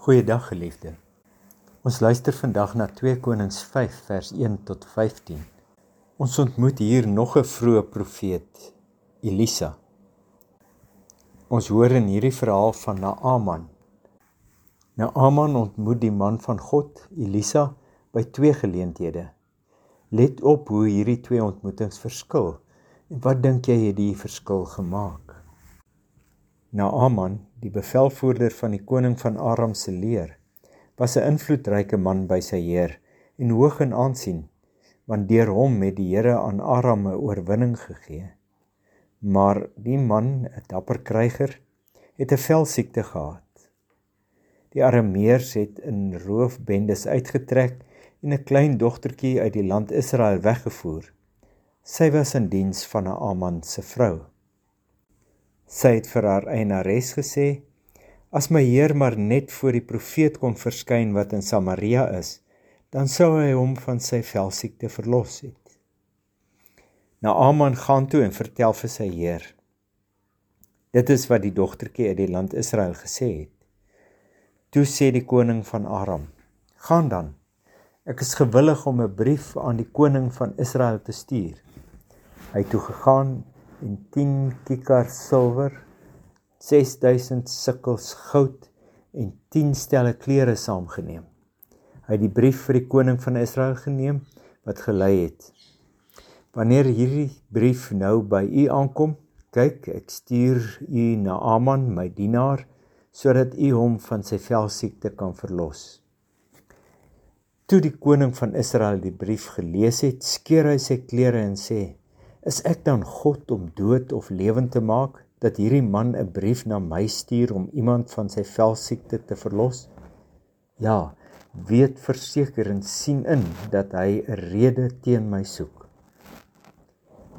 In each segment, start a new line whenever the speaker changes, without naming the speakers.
Goeiedag geliefde. Ons luister vandag na 2 Konings 5 vers 1 tot 15. Ons ontmoet hier nog 'n vroeë profeet, Elisa. Ons hoor in hierdie verhaal van Naaman. Naaman ontmoet die man van God, Elisa, by twee geleenthede. Let op hoe hierdie twee ontmoetings verskil en wat dink jy het die verskil gemaak? Naaman, die bevelvoerder van die koning van Aram se leer, was 'n invloedryke man by sy heer en hoog in aansien, want deur hom het die Here aan Aram 'n oorwinning gegee. Maar die man, 'n dapper kryger, het 'n velsiekte gehad. Die Arameërs het in roofbendes uitgetrek en 'n klein dogtertjie uit die land Israel weggevoer. Sy was in diens van Naaman se vrou. Sy het vir haar eienares gesê: "As my heer maar net voor die profeet kom verskyn wat in Samaria is, dan sou hy hom van sy velsiekte verlos het." Naaman gaan toe en vertel vir sy heer. Dit is wat die dogtertjie uit die land Israel gesê het. Toe sê die koning van Aram: "Gaan dan. Ek is gewillig om 'n brief aan die koning van Israel te stuur." Hy het toe gegaan en 10 kikar silwer, 6000 sikkels goud en 10 stelle klere saamgeneem. Hy het die brief vir die koning van Israel geneem wat gelei het: Wanneer hierdie brief nou by u aankom, kyk, ek stuur u na Aman, my dienaar, sodat u hom van sy velsiekte kan verlos. Toe die koning van Israel die brief gelees het, skeur hy sy klere en sê: Is ek dan God om dood of lewend te maak dat hierdie man 'n brief na my stuur om iemand van sy velsiekte te verlos? Ja, weet verseker en sien in dat hy 'n rede teen my soek.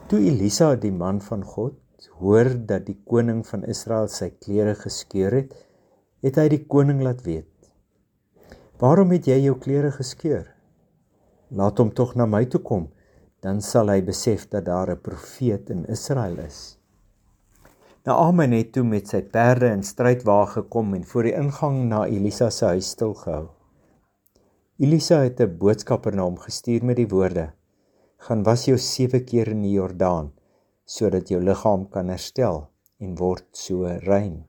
Toe Elisa die man van God hoor dat die koning van Israel sy klere geskeur het, het hy die koning laat weet: "Waarom het jy jou klere geskeur? Laat hom tog na my toe kom." Dan sal hy besef dat daar 'n profeet in Israel is. Naaman het toe met sy perde en strydwa gekom en voor die ingang na Elisa se huis stil gehou. Elisa het 'n boodskapper na hom gestuur met die woorde: "Gaan was jou 7 keer in die Jordaan sodat jou liggaam kan herstel en word so rein."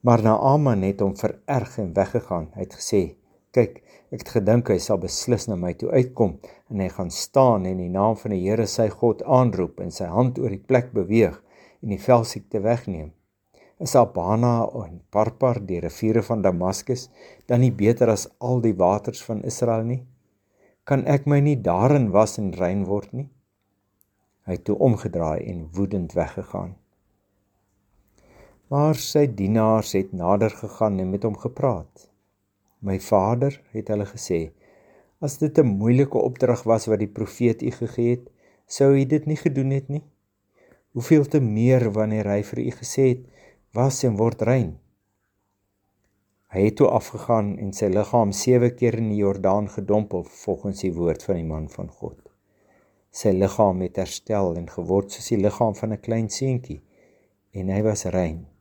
Maar Naaman het hom vererg en weggegaan. Hy het gesê: "Kyk, Ek het gedink hy sal beslis na my toe uitkom en hy gaan staan en die naam van die Here sy God aanroep en sy hand oor die plek beweeg en die velsiekte wegneem. Is Abana en Parpar die riviere van Damaskus dan nie beter as al die waters van Israel nie? Kan ek my nie daarin was en rein word nie? Hy het toe omgedraai en woedend weggegaan. Maar sy dienaars het nader gegaan en met hom gepraat. My vader het hulle gesê: As dit 'n moeilike opdrag was wat die profeet u gegee het, sou u dit nie gedoen het nie. Hoeveel te meer wanneer hy vir u gesê het: Was en word rein. Hy het toe afgegaan en sy liggaam 7 keer in die Jordaan gedompel volgens die woord van die man van God. Sy liggaam het herstel en geword soos die liggaam van 'n klein seentjie en hy was rein.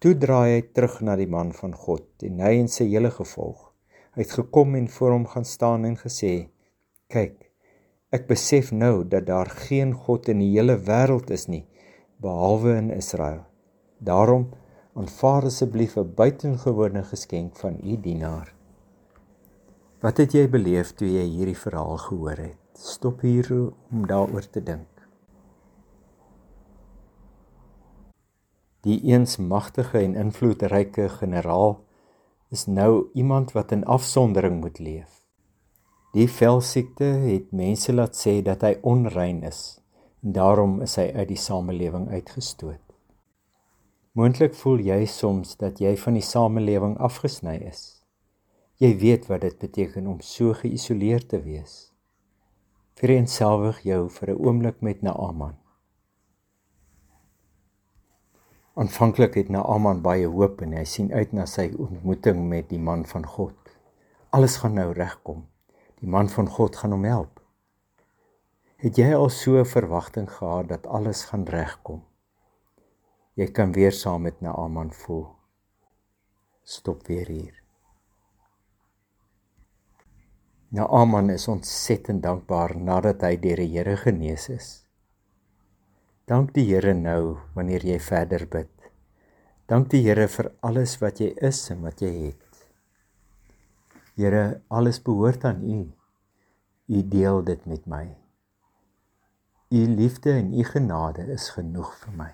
Toe draai hy terug na die man van God en hy en sy hele gevolg. Hy het gekom en voor hom gaan staan en gesê: "Kyk, ek besef nou dat daar geen God in die hele wêreld is nie behalwe in Israel. Daarom aanvaar asseblief 'n buitengewone geskenk van u dienaar." Wat het jy beleef toe jy hierdie verhaal gehoor het? Stop hier om daaroor te dink. Die eens magtige en invloedryke generaal is nou iemand wat in afsondering moet leef. Die velsiekte het mense laat sê dat hy onrein is en daarom is hy uit die samelewing uitgestoot. Moontlik voel jy soms dat jy van die samelewing afgesny is. Jy weet wat dit beteken om so geïsoleerd te wees. Vereenselwig jou vir 'n oomblik met Naaman. Aanvanklik het Naaman baie hoop en hy sien uit na sy ontmoeting met die man van God. Alles gaan nou regkom. Die man van God gaan hom help. Het jy al so 'n verwagting gehad dat alles gaan regkom? Jy kan weer saam met Naaman voel. stop weer hier. Naaman is ontsettend dankbaar nadat hy deur die Here genees is. Dank die Here nou wanneer jy verder bid. Dank die Here vir alles wat jy is en wat jy het. Here, alles behoort aan U. U deel dit met my. U liefde en u genade is genoeg vir my.